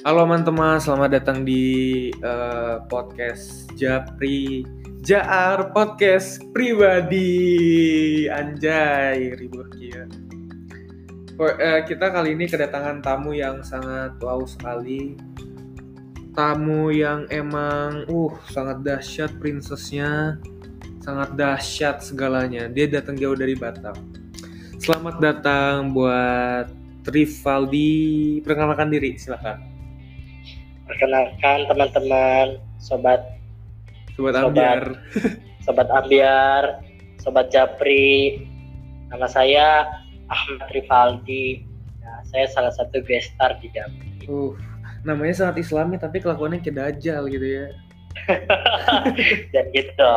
Halo teman-teman, selamat datang di uh, podcast Japri Jaar Podcast Pribadi. Anjay, ribut ya. Uh, kita kali ini kedatangan tamu yang sangat wow sekali. Tamu yang emang uh sangat dahsyat princessnya Sangat dahsyat segalanya. Dia datang jauh dari Batam. Selamat datang buat Rivaldi. Perkenalkan diri, silahkan Perkenalkan teman-teman, sobat sobat ambiar, sobat ambiar, sobat Japri. Nama saya Ahmad Rivaldi. Nah, saya salah satu gestar di Japri. Uh, namanya sangat islami tapi kelakuannya kayak dajjal gitu ya. Dan gitu.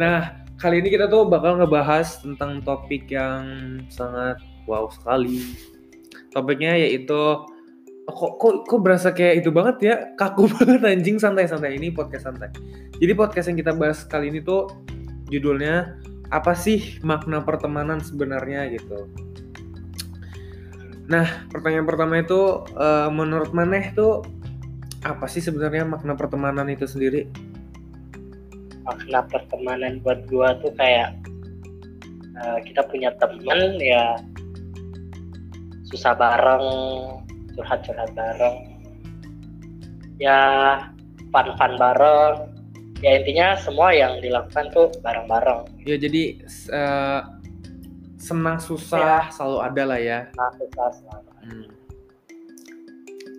Nah, kali ini kita tuh bakal ngebahas tentang topik yang sangat wow sekali. Topiknya yaitu kok kok kok berasa kayak itu banget ya? Kaku banget anjing. Santai-santai ini podcast santai. Jadi podcast yang kita bahas kali ini tuh judulnya apa sih makna pertemanan sebenarnya? gitu. Nah pertanyaan pertama itu uh, menurut maneh tuh apa sih sebenarnya makna pertemanan itu sendiri? Makna pertemanan buat gua tuh kayak uh, kita punya teman ya susah bareng curhat-curhat bareng. Ya fun-fun bareng. Ya intinya semua yang dilakukan tuh bareng-bareng. Ya jadi uh, senang susah ya. selalu ada lah ya. Senang susah selalu hmm.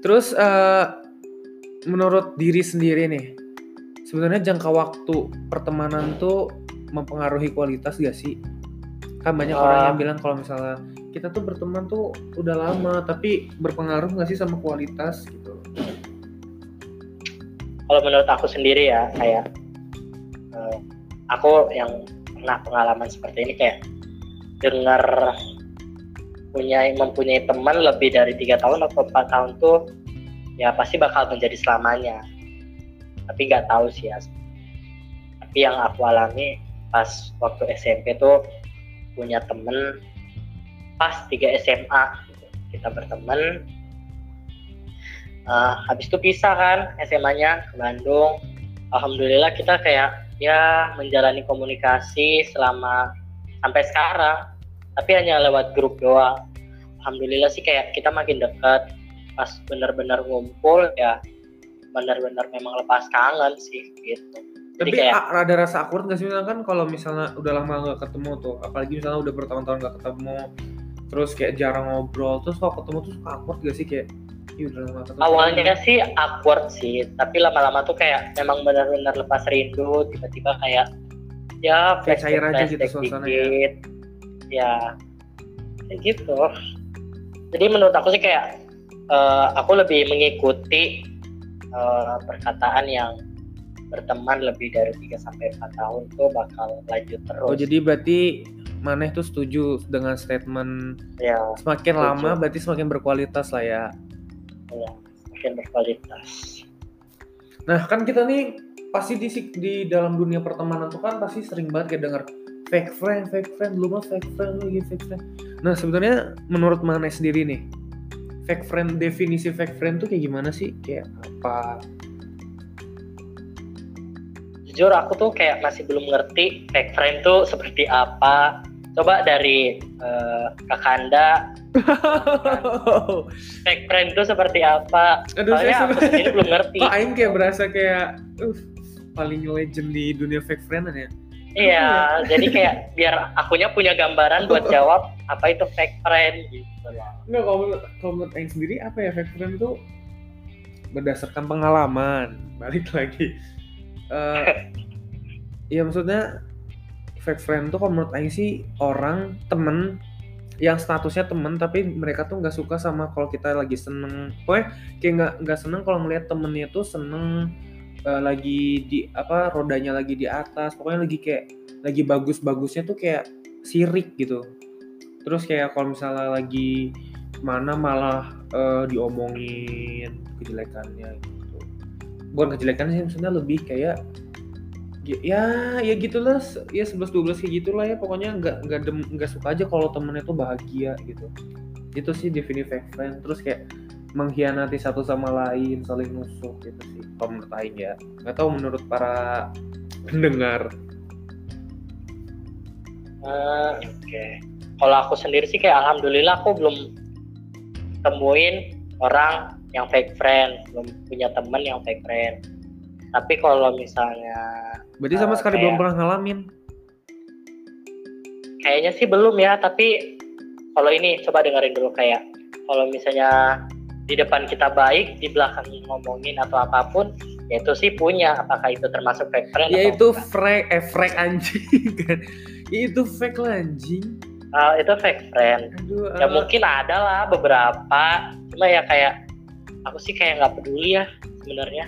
terus uh, menurut diri sendiri nih sebenarnya jangka waktu pertemanan tuh mempengaruhi kualitas gak sih kan banyak uh, orang yang bilang kalau misalnya kita tuh berteman tuh udah lama tapi berpengaruh nggak sih sama kualitas gitu? Kalau menurut aku sendiri ya kayak uh, aku yang pernah pengalaman seperti ini kayak dengar punya mempunyai teman lebih dari tiga tahun atau empat tahun tuh ya pasti bakal menjadi selamanya. Tapi nggak tahu sih ya. Tapi yang aku alami pas waktu SMP tuh punya temen pas 3 SMA kita berteman. Uh, habis itu pisah kan SMA-nya ke Bandung. Alhamdulillah kita kayak ya menjalani komunikasi selama sampai sekarang. Tapi hanya lewat grup doang. Alhamdulillah sih kayak kita makin dekat pas benar-benar ngumpul ya benar-benar memang lepas kangen sih gitu tapi kayak, ada rasa awkward gak sih? Kan kalau misalnya udah lama nggak ketemu tuh apalagi misalnya udah bertahun-tahun nggak ketemu terus kayak jarang ngobrol terus kalau ketemu tuh suka awkward gak sih? Kayak awalnya sih awkward sih tapi lama-lama tuh kayak memang benar-benar lepas rindu tiba-tiba kayak ya kayak cair aja gitu suasana ya. ya kayak gitu. Jadi menurut aku sih kayak uh, aku lebih mengikuti uh, perkataan yang berteman lebih dari 3 sampai 4 tahun tuh bakal lanjut terus. Oh, jadi berarti Maneh tuh setuju dengan statement ya, semakin setuju. lama berarti semakin berkualitas lah ya. Iya, semakin berkualitas. Nah, kan kita nih pasti di di dalam dunia pertemanan tuh kan pasti sering banget kayak denger fake friend, fake friend, lu mah fake friend, lagi fake friend. Nah, sebenarnya menurut Maneh sendiri nih, fake friend definisi fake friend tuh kayak gimana sih? Kayak apa? Jujur aku tuh kayak masih belum ngerti fake friend tuh seperti apa. Coba dari uh, kakanda fake friend tuh seperti apa? Aduh, Soalnya aku sendiri belum ngerti. kok Aing kayak berasa kayak uh, paling legend di dunia fake friend ya? Iya jadi kayak biar akunya punya gambaran buat jawab apa itu fake friend gitu Enggak, kalau menurut, kalau menurut Aing sendiri apa ya fake friend tuh? Berdasarkan pengalaman balik lagi uh, ya maksudnya fake friend tuh kalau menurut Aing sih orang temen yang statusnya temen tapi mereka tuh nggak suka sama kalau kita lagi seneng. Pokoknya kayak nggak nggak seneng kalau ngeliat temennya tuh seneng uh, lagi di apa rodanya lagi di atas. Pokoknya lagi kayak lagi bagus-bagusnya tuh kayak sirik gitu. Terus kayak kalau misalnya lagi mana malah uh, diomongin kejelekannya gitu bukan kejelekannya sih maksudnya lebih kayak ya ya gitulah ya 11 12 kayak gitulah ya pokoknya nggak nggak nggak suka aja kalau temennya tuh bahagia gitu. Itu sih definisi fake friend terus kayak mengkhianati satu sama lain saling nusuk gitu sih kalau menurut Aing ya. Nggak tahu menurut para pendengar. Hmm, Oke. Kalau aku sendiri sih kayak alhamdulillah aku belum temuin orang yang fake friend, belum punya temen yang fake friend. Tapi kalau misalnya berarti sama Eh, sekali kayak- belum pernah ngalamin kayaknya sih belum ya, tapi kalau ini coba dengerin dulu kayak kalau misalnya di depan kita baik, di belakang ngomongin atau apa pun, ya itu sih punya. Apakah itu termasuk fake friend? ya itu fake eh fake anjing kan Ya, itu fake lah anjing Ah, itu fake friend. aduh ya ah. mungkin ada lah beberapa cuma ya kayak aku sih kayak nggak peduli ya sebenarnya.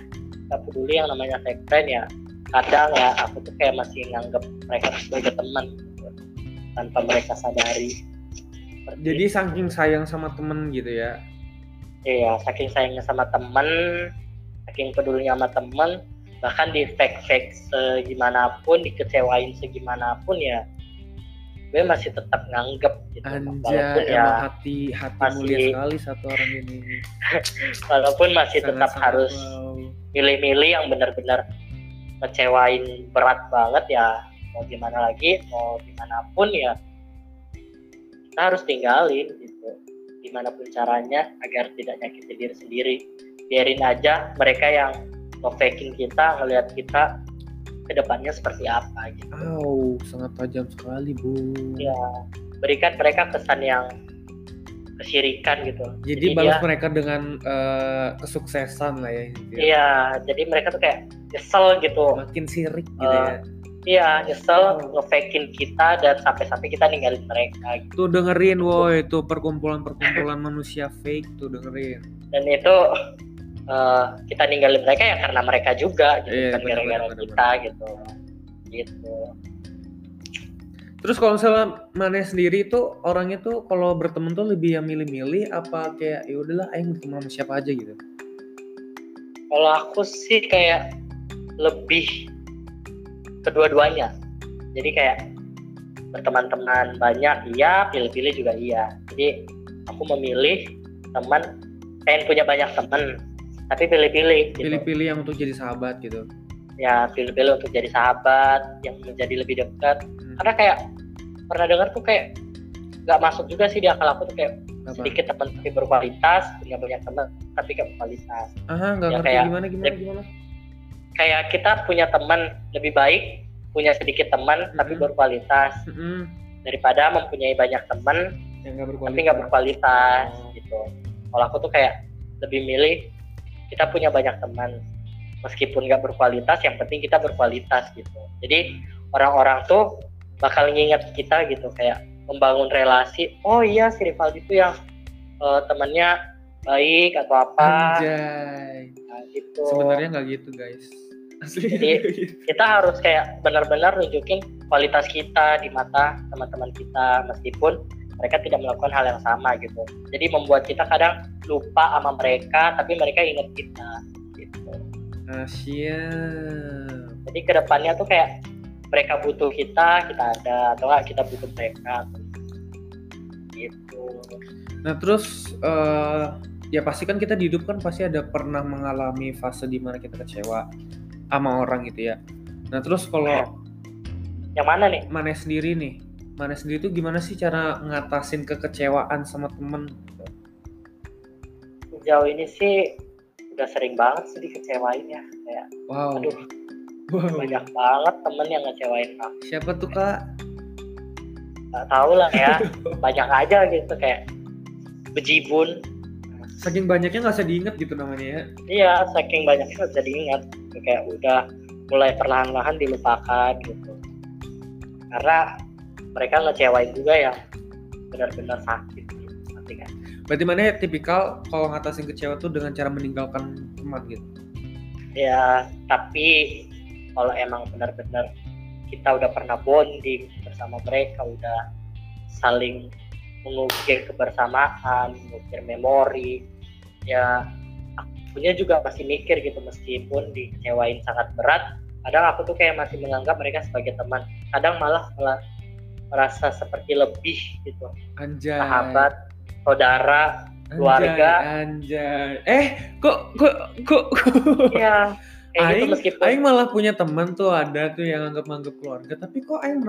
Nggak peduli yang namanya fake friend ya. Kadang ya aku tuh kayak masih nganggep mereka sebagai teman gitu, tanpa mereka sadari. Seperti- jadi saking sayang sama temen gitu ya? Iya saking sayangnya sama temen saking pedulinya sama temen bahkan di fake fake segimanapun dikecewain segimanapun ya gue masih tetap nganggep gitu walaupun Anjay, ya hati hati masih- mulia sekali satu orang ini. walaupun masih tetap Sangat-sangat harus milih-milih yang benar-benar ngecewain berat banget ya mau gimana lagi mau gimana pun ya kita harus tinggalin gitu. Gimana pun caranya agar tidak nyakitin diri sendiri. Biarin aja mereka yang nge-faking kita ngelihat kita ke depannya seperti apa gitu Au, sangat tajam sekali, Bu. ya berikan mereka kesan yang kesirikan gitu Jadi, Jadi balas dia- mereka dengan eh, kesuksesan lah ya. gitu ya. iya jadi mereka tuh kayak nyesel gitu Makin sirik gitu Eh, ya. Iya, nyesel Oh. nge-fakein kita dan sampai-sampai kita ninggalin mereka gitu. Tuh dengerin, woi, itu perkumpulan-perkumpulan manusia fake tuh dengerin. Dan itu eh, kita ninggalin mereka ya karena mereka juga gitu, Iya, kan gara-gara kita gitu. Gitu. Terus kalau misalnya Mane sendiri tuh orangnya tuh kalau berteman tuh lebih yang milih-milih apa kayak ya udahlah aing berteman sama siapa aja gitu. Kalau aku sih kayak lebih kedua-duanya. Jadi kayak berteman-teman banyak iya, pilih-pilih juga iya. Jadi aku memilih teman pengen punya banyak teman tapi pilih-pilih gitu. Pilih-pilih yang untuk jadi sahabat gitu. ya pilih-pilih untuk jadi sahabat yang menjadi lebih dekat Hmm. karena kayak pernah dengar tuh kayak nggak masuk juga sih di akal aku tuh kayak Apa? sedikit teman tapi berkualitas punya banyak teman tapi gak berkualitas Aha, nggak Ya, ngerti kayak- gimana gimana gimana. kayak kita punya teman lebih baik punya sedikit teman tapi Mhm. berkualitas Mm-mm. daripada mempunyai banyak teman Yang nggak berkualitas. tapi nggak berkualitas Oh. gitu kalau aku tuh kayak lebih milih kita punya banyak teman meskipun nggak berkualitas yang penting kita berkualitas gitu jadi orang-orang tuh bakal nginget kita gitu kayak membangun relasi oh iya si Rivaldi itu yang eh, temannya baik atau apa Anjay. Nah, gitu Sebenarnya nggak gitu guys. Asli. Jadi- kita harus kayak benar-benar nunjukin kualitas kita di mata teman-teman kita meskipun mereka tidak melakukan hal yang sama gitu. Jadi membuat kita kadang lupa sama mereka tapi mereka ingat kita gitu. Nah, siap. jadi ke depannya tuh kayak mereka butuh kita kita ada atau enggak kita butuh mereka. Gitu. Nah terus eh ya pasti kan kita di hidup kan pasti ada pernah mengalami fase di mana kita kecewa sama orang gitu ya. Nah terus kalau yang mana nih? Mane sendiri nih, Mane sendiri tuh gimana sih cara ngatasin kekecewaan sama temen? sejauh ini sih udah sering banget sih dikecewain ya kayak Wow. aduh wow. banyak banget temen yang ngecewain aku Siapa tuh kak? nggak tahu lah ya banyak aja gitu kayak bejibun Saking banyaknya nggak usah diinget gitu namanya ya. iya saking banyaknya nggak bisa diingat kayak udah mulai perlahan-lahan dilupakan gitu karena mereka ngecewain juga yang benar-benar sakit gitu. Kan? Berarti mana tipikal kalau ngatasin kecewa tuh dengan cara meninggalkan teman gitu. ya tapi kalau emang benar-benar kita udah pernah bonding bersama mereka udah saling mengukir kebersamaan mengukir memori ya akunya juga masih mikir gitu meskipun dikecewain sangat berat kadang aku tuh kayak masih menganggap mereka sebagai teman kadang malah malah merasa seperti lebih gitu Anjay. sahabat saudara keluarga. anjay eh kok kok kok. Iya. Gitu Aing, meskipun Aing malah punya teman tuh ada tuh yang anggap-anggap keluarga tapi kok Aing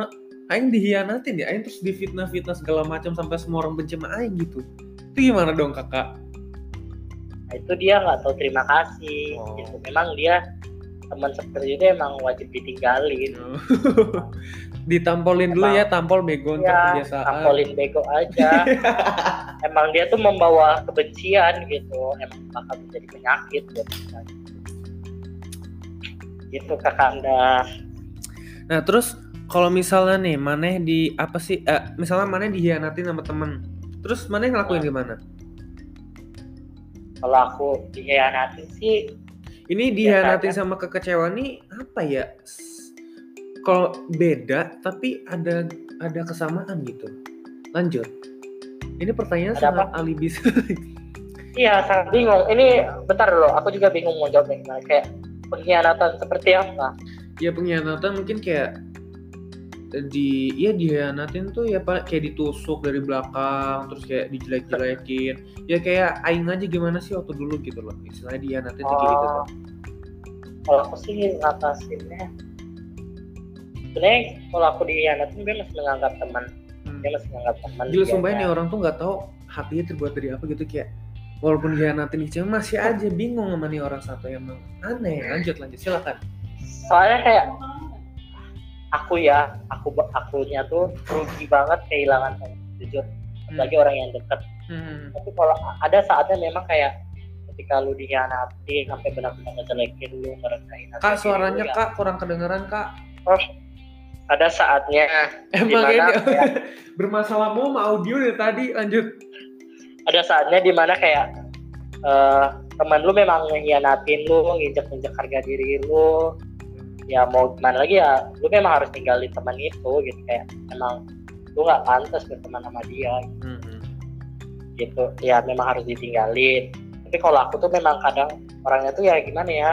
Aing dihianatin ya Aing terus difitnah-fitnah segala macam sampai semua orang benci sama Aing gitu itu gimana dong kakak Nah, itu dia nggak tahu terima kasih Oh. gitu memang dia teman seperti itu emang wajib ditinggalin. Ditampolin dulu Emang- ya tampol bego untuk ya kebiasaan. tampolin bego aja. Emang dia tuh membawa kebencian gitu emang bakal menjadi penyakit kita gitu kakak anda nah terus kalau misalnya nih maneh di apa sih eh, misalnya maneh dihianatin sama temen terus maneh ngelakuin gimana? Kalau aku dikhianatin sih Ini dihianatin sama kekecewaan nih apa ya? Kalau beda tapi ada ada kesamaan gitu. Lanjut. Ini pertanyaan Ada sangat alibi. iya sangat bingung ini bentar dulu aku juga bingung mau jawabnya gimana kayak pengkhianatan seperti apa ya pengkhianatan mungkin kayak di ya dihianatin tuh ya pak kayak ditusuk dari belakang terus kayak dijelek-jelekin. Ya kayak aing aja gimana sih waktu dulu gitu loh istilahnya dihianatin tuh kayak gitu Oh, tuh. kalau aku sih ngatasinnya sebenarnya kalau aku dikhianatin dia masih menganggap teman. Hmm. dia masih menganggap teman Gila dia sumpah nih orang tuh nggak tahu hatinya terbuat dari apa gitu kayak walaupun dihianatin kecil masih aja bingung sama nih orang satu emang aneh. Lanjut lanjut silakan. Soalnya kayak aku ya aku akunya tuh rugi banget kehilangan teman jujur. Apalagi orang yang dekat Hmm. tapi kalau ada saatnya memang kayak ketika lu dikhianati sampai benar-benar ngejelekin lu ngerendahin kak suaranya lu, ya, kak kurang kedengeran kak. Ada saatnya. Emang Di mana ini kayak- bermasalah mau sama audio dari tadi lanjut. Ada saatnya di mana kayak eh, teman lu memang ngehianatin lu nginjek-injek harga diri lu ya mau gimana lagi ya lu memang harus tinggalin teman itu gitu kayak emang lu nggak pantas berteman sama dia Hmm. gitu ya memang harus ditinggalin tapi kalau aku tuh memang kadang orangnya tuh ya gimana ya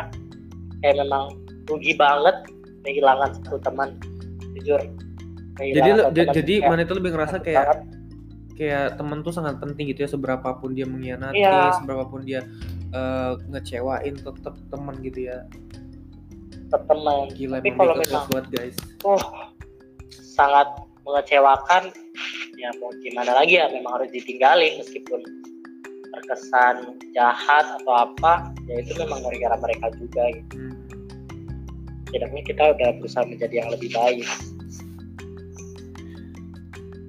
kayak memang rugi banget kehilangan satu teman jujur jadi j- teman jadi kayak mana itu lebih ngerasa kayak banget. kayak temen tuh sangat penting gitu ya seberapa pun dia mengkhianati Iya. seberapa pun dia eh, ngecewain tetap teman gitu ya ke teman gila Tapi kalau keras banget guys oh sangat mengecewakan ya mau gimana lagi ya memang harus ditinggalin meskipun terkesan jahat atau apa ya itu memang gara-gara mereka juga gitu. Hmm. Setidaknya kita udah berusaha menjadi yang lebih baik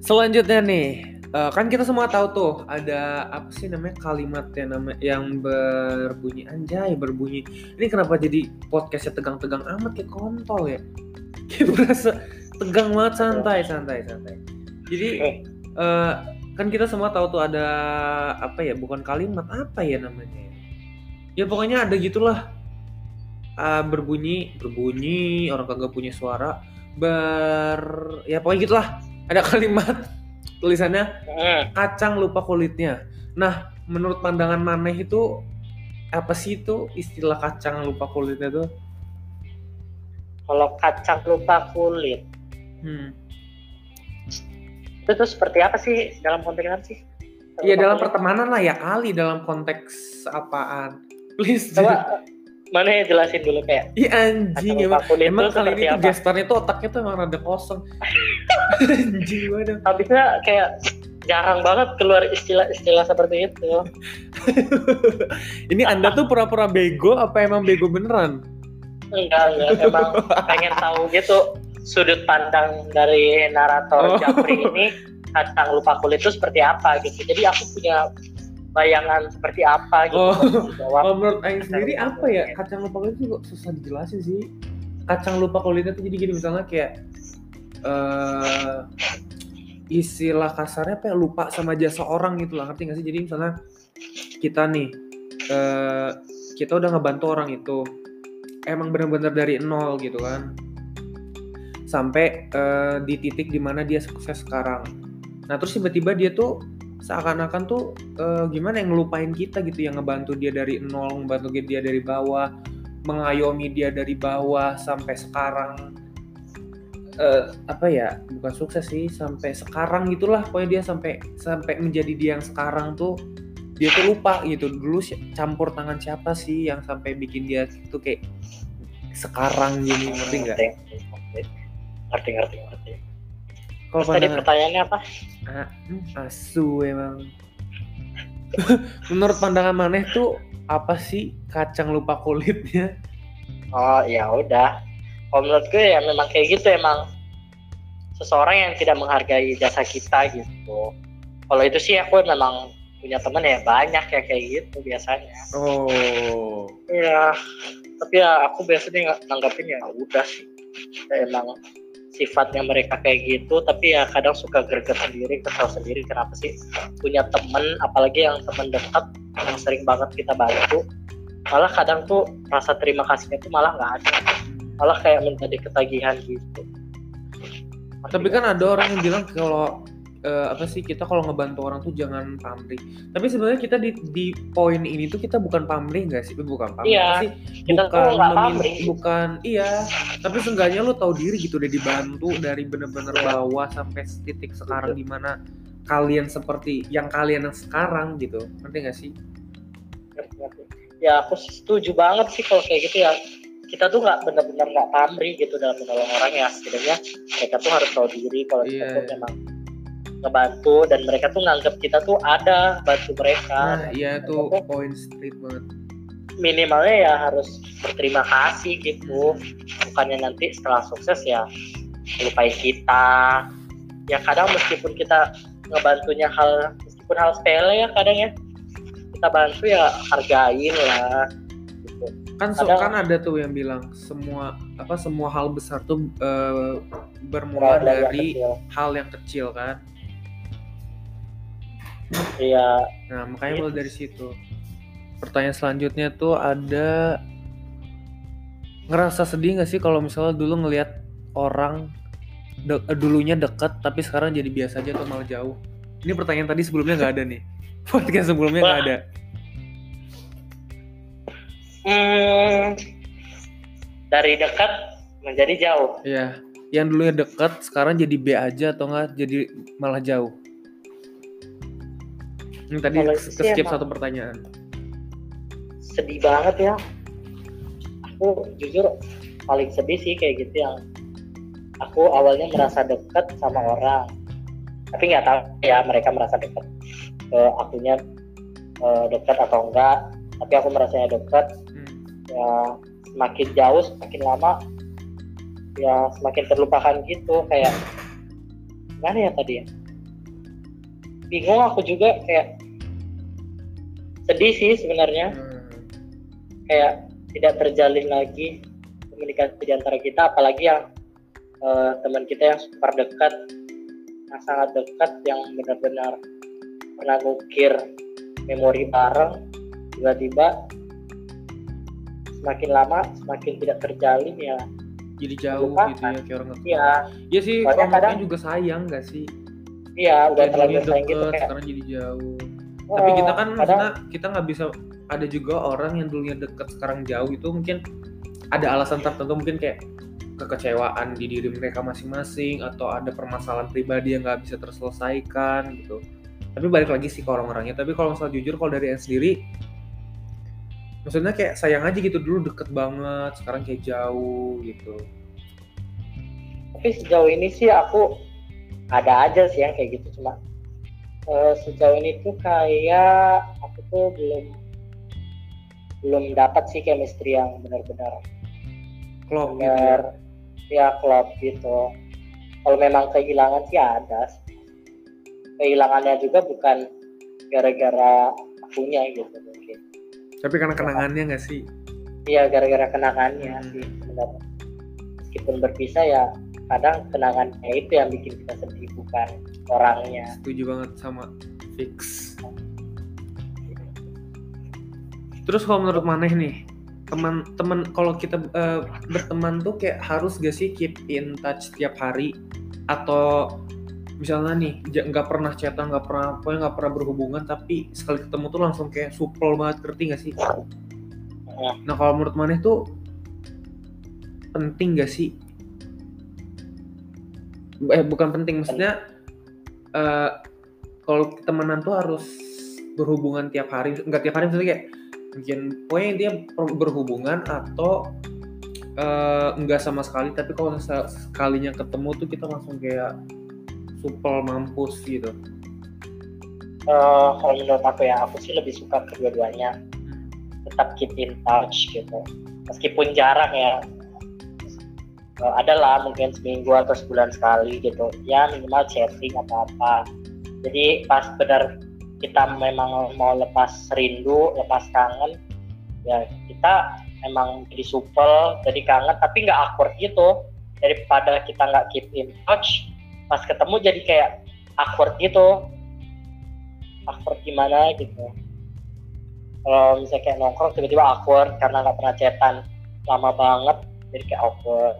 Selanjutnya nih, eh, kan kita semua tahu tuh ada apa sih namanya kalimat yang nama yang berbunyi anjay berbunyi. Ini kenapa jadi podcastnya tegang-tegang amat kayak kontol ya? Kayak berasa tegang banget santai santai santai. Jadi eh, kan kita semua tahu tuh ada apa ya? Bukan kalimat apa ya namanya? ya? Ya pokoknya ada gitulah Ah, berbunyi berbunyi orang kagak punya suara ber ya pokoknya gitulah ada kalimat tulisannya Hmm, kacang lupa kulitnya. Nah, menurut pandangan maneh itu apa sih itu istilah kacang lupa kulitnya tuh? kalau kacang lupa kulit Hmm. itu tuh seperti apa sih dalam konteks apa sih Ya Lupa dalam kulit. pertemanan lah ya kali dalam konteks apaan? Please. coba mana ya jelasin dulu kayak Iya anjing emang, emang kali ini tuh apa gestarnya tuh otaknya tuh emang rada kosong. anjing banget. habisnya kayak jarang banget keluar istilah-istilah seperti itu Ini anda tuh pura-pura bego apa emang bego beneran? enggak enggak emang pengen tahu gitu sudut pandang dari narator Oh. Japri ini kacang lupa kulit itu seperti apa gitu jadi aku punya bayangan seperti apa gitu Oh. Kalau menurut Aing sendiri lupa apa ya kulit. kacang lupa kulit itu kok susah dijelasin sih. Kacang lupa kulitnya tuh jadi gini misalnya kayak eh istilah kasarnya apa ya lupa sama jasa orang gitu lah ngerti gak sih? Jadi misalnya kita nih eh kita udah ngebantu orang itu emang bener-bener dari nol gitu kan sampai eh, di titik di mana dia sukses sekarang. Nah terus tiba-tiba dia tuh seakan-akan tuh eh, gimana yang ngelupain kita gitu yang ngebantu dia dari nol, ngebantu dia dari bawah, mengayomi dia dari bawah sampai sekarang. Eh, apa ya bukan sukses sih sampai sekarang gitulah pokoknya dia sampai sampai menjadi dia yang sekarang tuh dia tuh lupa gitu. Dulu campur tangan siapa sih yang sampai bikin dia tuh kayak sekarang gini ngerti nggak? Ngerti ngerti kalau tadi pandangan pertanyaannya apa? Ah, asu emang. Menurut pandangan maneh tuh apa sih kacang lupa kulitnya? Oh ya udah. Kalau menurut gue ya memang kayak gitu emang. Seseorang yang tidak menghargai jasa kita gitu. Kalau itu sih aku memang punya temen ya banyak ya kayak gitu biasanya. Oh. Iya, tapi ya aku biasanya nggak nanggapin ya udah sih. Ya, emang sifatnya mereka kayak gitu, tapi ya kadang suka greget sendiri, kesel sendiri kenapa sih punya temen, apalagi yang temen dekat yang sering banget kita bantu, malah kadang tuh rasa terima kasihnya tuh malah nggak ada, malah kayak menjadi ketagihan gitu. tapi kan ada orang yang bilang kalau eh, apa sih kita kalau ngebantu orang tuh jangan pamrih tapi sebenarnya kita di di poin ini tuh kita bukan pamrih nggak sih bukan pamrih Iya, sih kita bukan memin- pamrih. bukan iya tapi seenggaknya lu tahu diri gitu udah dibantu dari bener-bener Iya. bawah sampai titik sekarang di mana kalian seperti yang kalian yang sekarang gitu ngerti gak sih. Ya aku setuju banget sih kalau kayak gitu ya. Kita tuh nggak benar-benar nggak pamrih gitu dalam menolong orang ya. Setidaknya mereka tuh harus tahu diri kalau kita Iya. tuh memang ngebantu dan mereka tuh nganggap kita tuh ada bantu mereka. nah iya tuh poin street banget minimalnya ya harus berterima kasih gitu. Bukannya nanti setelah sukses ya lupain kita. Ya kadang meskipun kita ngebantunya hal meskipun hal sepele ya kadang ya kita bantu ya hargain lah gitu. kan so- Kadang- kan ada tuh yang bilang semua apa semua hal besar tuh eh, bermula dari yang kecil. hal yang kecil kan Iya, nah makanya Iya. mulai dari situ. Pertanyaan selanjutnya tuh ada ngerasa sedih gak sih kalau misalnya dulu ngelihat orang de- eh, dulunya deket tapi sekarang jadi biasa aja atau malah jauh? Ini pertanyaan tadi sebelumnya nggak ada nih. Podcast sebelumnya nggak ada. Hmm, dari dekat menjadi jauh. ya yang dulunya deket sekarang jadi B aja atau enggak jadi malah jauh ini tadi itu sih skip satu pertanyaan Sedih banget ya. Aku jujur paling sedih sih kayak gitu yang aku awalnya merasa dekat sama orang, tapi nggak tahu ya mereka merasa dekat ke akunya eh, dekat atau enggak. Tapi aku merasanya dekat, Hmm. ya semakin jauh semakin lama ya semakin terlupakan gitu kayak gimana ya tadi ya bingung aku juga kayak sedih sih sebenarnya Hmm. kayak tidak terjalin lagi komunikasi di antara kita apalagi yang eh, teman kita yang super dekat yang sangat dekat yang benar-benar pernah ngukir memori bareng tiba-tiba semakin lama semakin tidak terjalin ya jadi jauh Lupakan. gitu ya kayak orang iya Iya sih, Soalnya kalau kadang- kadang juga sayang gak sih? iya udah terlalu sayang gitu kayak sekarang jadi jauh. Tapi "Wah, kita kan kadang maksudnya kita nggak bisa ada juga orang yang dulunya deket sekarang jauh itu mungkin ada alasan tertentu mungkin kayak kekecewaan di diri mereka masing-masing atau ada permasalahan pribadi yang nggak bisa terselesaikan gitu. Tapi balik lagi sih ke orang-orangnya. Tapi kalau misalnya jujur kalau dari Ian sendiri, maksudnya kayak sayang aja gitu dulu deket banget, sekarang kayak jauh gitu. tapi sejauh ini sih aku ada aja sih yang kayak gitu cuma eh, sejauh ini tuh kayak aku tuh belum belum dapat sih chemistry yang benar-benar Klop gitu ya. benar ya klop gitu kalau memang kehilangan sih ada kehilangannya juga bukan gara-gara akunya gitu mungkin Tapi karena kenangannya nggak sih? iya gara-gara kenangannya Hmm. sih sebenarnya meskipun berpisah ya kadang kenangannya itu yang bikin kita sedih bukan orangnya Setuju banget sama fix. Terus kalau menurut Maneh nih, teman-teman kalau kita eh, berteman tuh kayak harus gak sih keep in touch setiap hari atau misalnya nih nggak pernah chatan nggak pernah pokoknya nggak pernah berhubungan tapi sekali ketemu tuh langsung kayak supel banget ngerti gak sih? Ya. Nah kalau menurut Maneh tuh penting gak sih? Eh bukan penting maksudnya eh kalau temenan tuh harus berhubungan tiap hari. Enggak tiap hari maksudnya kayak mungkin pokoknya dia berhubungan atau uh, enggak sama sekali. Tapi kalau sekalinya ketemu tuh kita langsung kayak supel mampus gitu. Uh, kalau menurut aku ya aku sih lebih suka kedua-duanya. Tetap keep in touch gitu. Meskipun jarang ya uh, adalah mungkin seminggu atau sebulan sekali gitu. Ya minimal chatting atau apa. Jadi pas benar kita memang mau lepas rindu lepas kangen ya kita emang jadi supel jadi kangen tapi nggak awkward gitu. Daripada kita nggak keep in touch pas ketemu jadi kayak awkward gitu. Awkward gimana gitu. Kalau misalnya kayak nongkrong tiba-tiba awkward karena nggak pernah chatan. Lama banget jadi kayak awkward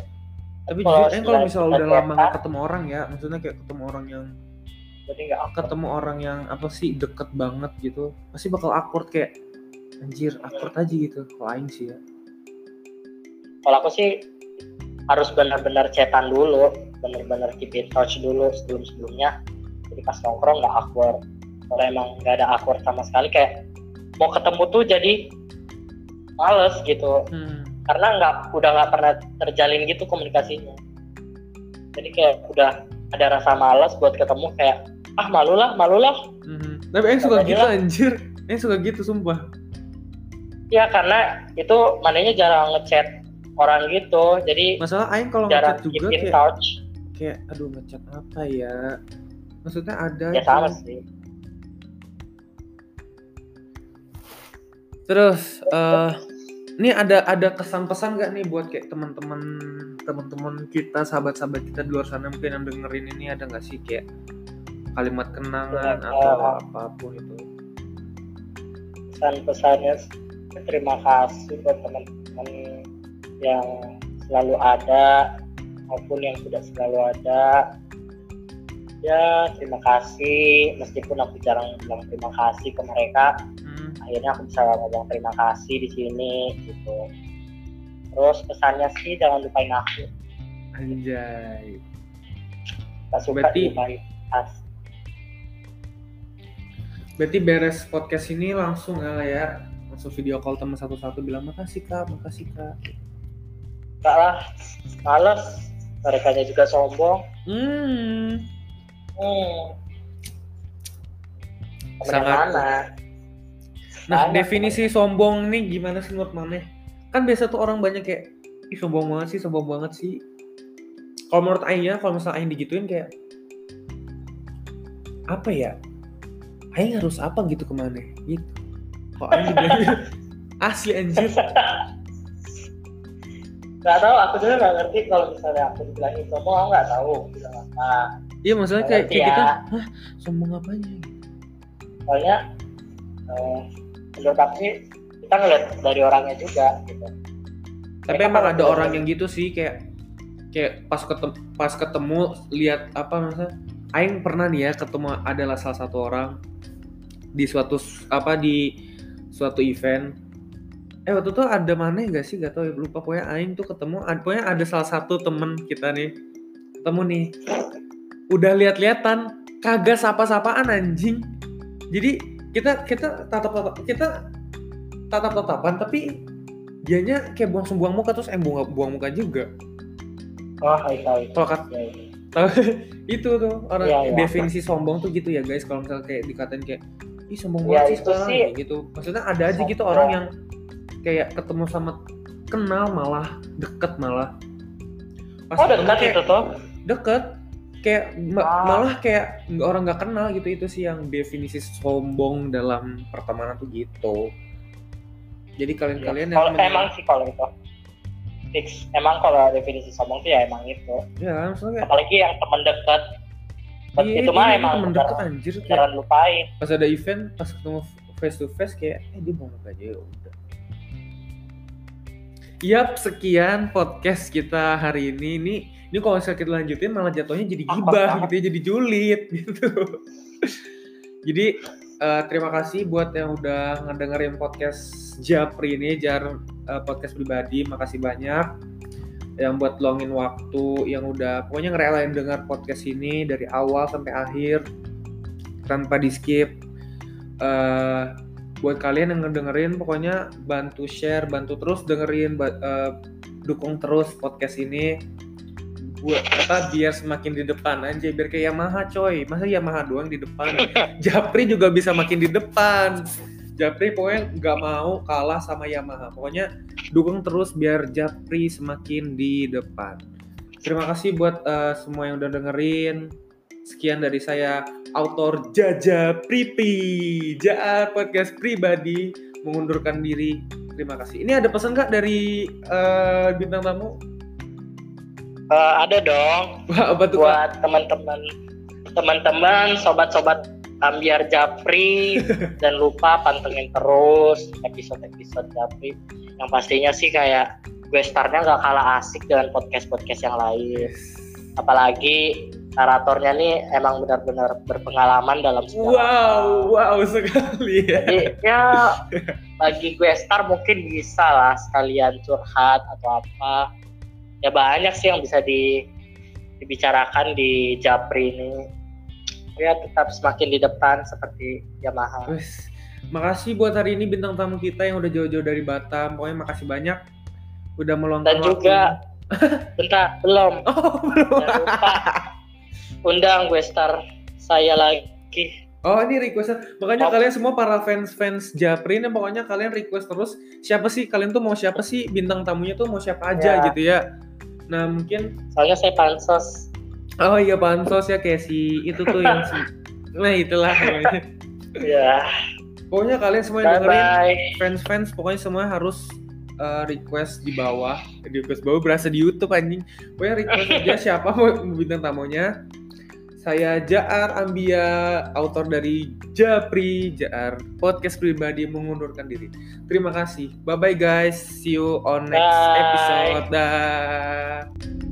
tapi jujur eh, kalau misalnya udah lama nggak ketemu orang ya maksudnya kayak ketemu orang yang ketemu orang yang apa sih deket banget gitu pasti bakal awkward kayak anjir awkward aja gitu. Kalau aing sih ya. Kalau aku sih harus benar-benar chatan dulu benar-benar keep in touch dulu sebelum sebelumnya jadi pas nongkrong nggak awkward. Kalau emang nggak ada awkward sama sekali kayak mau ketemu tuh jadi males gitu. Hmm. Karena nggak udah nggak pernah terjalin gitu komunikasinya. Jadi kayak udah ada rasa males buat ketemu kayak ah malu lah malu lah. Hmm. tapi yang suka gitu anjir. Yang suka gitu sumpah. Ya karena itu mananya jarang ngechat orang gitu. Jadi masalah Aing kalau ngechat juga kayak touch. kayak aduh ngechat apa ya? Maksudnya ada ya sama sih. Terus uh, ini ada ada kesan pesan gak nih buat kayak teman-teman teman-teman kita sahabat-sahabat kita di luar sana mungkin yang dengerin ini ada nggak sih kayak kalimat kenangan ya, atau apa pun itu pesan-pesannya terima kasih buat teman-teman yang selalu ada maupun yang tidak selalu ada ya terima kasih meskipun aku jarang bilang terima kasih ke mereka hmm. Akhirnya aku bisa ngomong terima kasih di sini gitu. Terus pesannya sih jangan lupain aku. Anjay. Tak suka berarti, lupain berarti beres podcast ini langsung ya, ya? Langsung video call teman satu-satu bilang makasih kak makasih kak. Kak lah males. Mereka juga sombong. Hmm. Hmm. sangat mana? Nah Banyak definisi kan? sombong nih gimana sih menurut mana kan biasa tuh orang banyak kayak ih sombong banget sih sombong banget sih kalau menurut Aing ya kalau misalnya Aing digituin kayak apa ya Aing harus apa gitu ke mana gitu kok Aing dibilang asli anjir Gak tau, aku juga gak ngerti kalau misalnya aku dibilangin sombong, aku gak tahu bilang apa. Iya maksudnya kayak, kayak ya. kita, hah sombong apanya? Soalnya, eh, aku sih, kita ngeliat dari orangnya juga gitu. Tapi emang ada orang yang gitu sih, kayak kayak pas ketemu pas ketemu lihat apa maksudnya Aing pernah nih ya ketemu adalah salah satu orang di suatu apa di suatu event. Eh waktu itu ada mana enggak sih? Gak tau ya lupa. Pokoknya Aing tuh ketemu pokoknya ada salah satu temen kita nih ketemu nih. Udah lihat-lihatan kagak sapa-sapaan anjing. Jadi kita kita tatap tatap kita tatap tatapan tapi dianya kayak buang buang muka terus eh buang buang muka juga. Oh hai hai. Kalau kat ya, ya. itu tuh orang ya, ya. definisi sombong tuh gitu ya guys. Kalau misalnya kayak dikatain kayak ih sombong ya, banget sih sekarang sih, gitu. Maksudnya ada aja gitu orang yang kayak ketemu sama kenal malah deket malah. Pas oh deket kayak, itu tuh? Deket kayak ah. malah kayak orang nggak kenal gitu itu sih yang definisi sombong dalam pertemanan tuh gitu. Jadi kalian-kalian ya, yang emang sih kalau itu. Fix. Emang kalau definisi sombong tuh ya emang itu. Ya maksudnya apalagi yang teman dekat iya, itu mah emang temen deket anjir jangan lupain pas ada event pas ketemu face to face kayak eh dia mau aja ya udah Yap, sekian podcast kita hari ini. Ini ini kalau misalnya kita lanjutin malah jatuhnya jadi gibah gitu ya, jadi julid gitu. jadi uh, terima kasih buat yang udah ngedengerin podcast Japri ini, jar uh, podcast pribadi. Makasih banyak yang buat longin waktu yang udah pokoknya ngerelain dengar podcast ini dari awal sampai akhir tanpa di skip eh buat kalian yang ngedengerin pokoknya bantu share bantu terus dengerin ba- eh, dukung terus podcast ini. Buat apa biar semakin di depan aja biar kayak Yamaha coy. Masa Yamaha doang di depan? Japri juga bisa makin di depan. Japri pokoknya nggak mau kalah sama Yamaha. Pokoknya dukung terus biar Japri semakin di depan. Terima kasih buat eh, semua yang udah dengerin sekian dari saya autor Jaja Pripi. Jaar podcast pribadi mengundurkan diri. Terima kasih. Ini ada pesan nggak dari eh, bintang tamu? Eh, ada dong. Apa tuh buat teman-teman teman-teman sobat-sobat ambiar Japri. Dan lupa pantengin terus episode-episode Japri. Yang pastinya sih kayak gue startnya nggak kalah asik dengan podcast-podcast yang lain. Apalagi naratornya nih emang benar-benar berpengalaman dalam segala Wow, hal. wow sekali ya. Jadi ya bagi gue star mungkin bisa lah sekalian curhat atau apa. Ya banyak sih yang bisa di, dibicarakan di Japri ini. Ya tetap semakin di depan seperti Yamaha. Wes, makasih buat hari ini bintang tamu kita yang udah jauh-jauh dari Batam. Pokoknya makasih banyak udah meluangkan Dan juga bentar belum waktu. Oh, belum. lupa undang gue star saya lagi. Oh, ini request. Makanya Oh. kalian semua para fans-fans Japri ini pokoknya kalian request terus siapa sih kalian tuh mau siapa sih bintang tamunya tuh mau siapa aja Ya. gitu ya. Nah, mungkin Soalnya saya pansos. oh iya pansos ya kayak si itu tuh yang si Nah, itulah pokoknya. Ya. Pokoknya kalian semua yang dengerin fans-fans pokoknya semua harus uh, request di bawah di request bawah berasa di YouTube anjing pokoknya request aja siapa mau bintang tamunya saya Jaar Ambia autor dari Japri Jaar podcast pribadi mengundurkan diri. Terima kasih. Bye bye guys. See you on next Bye. episode. Dah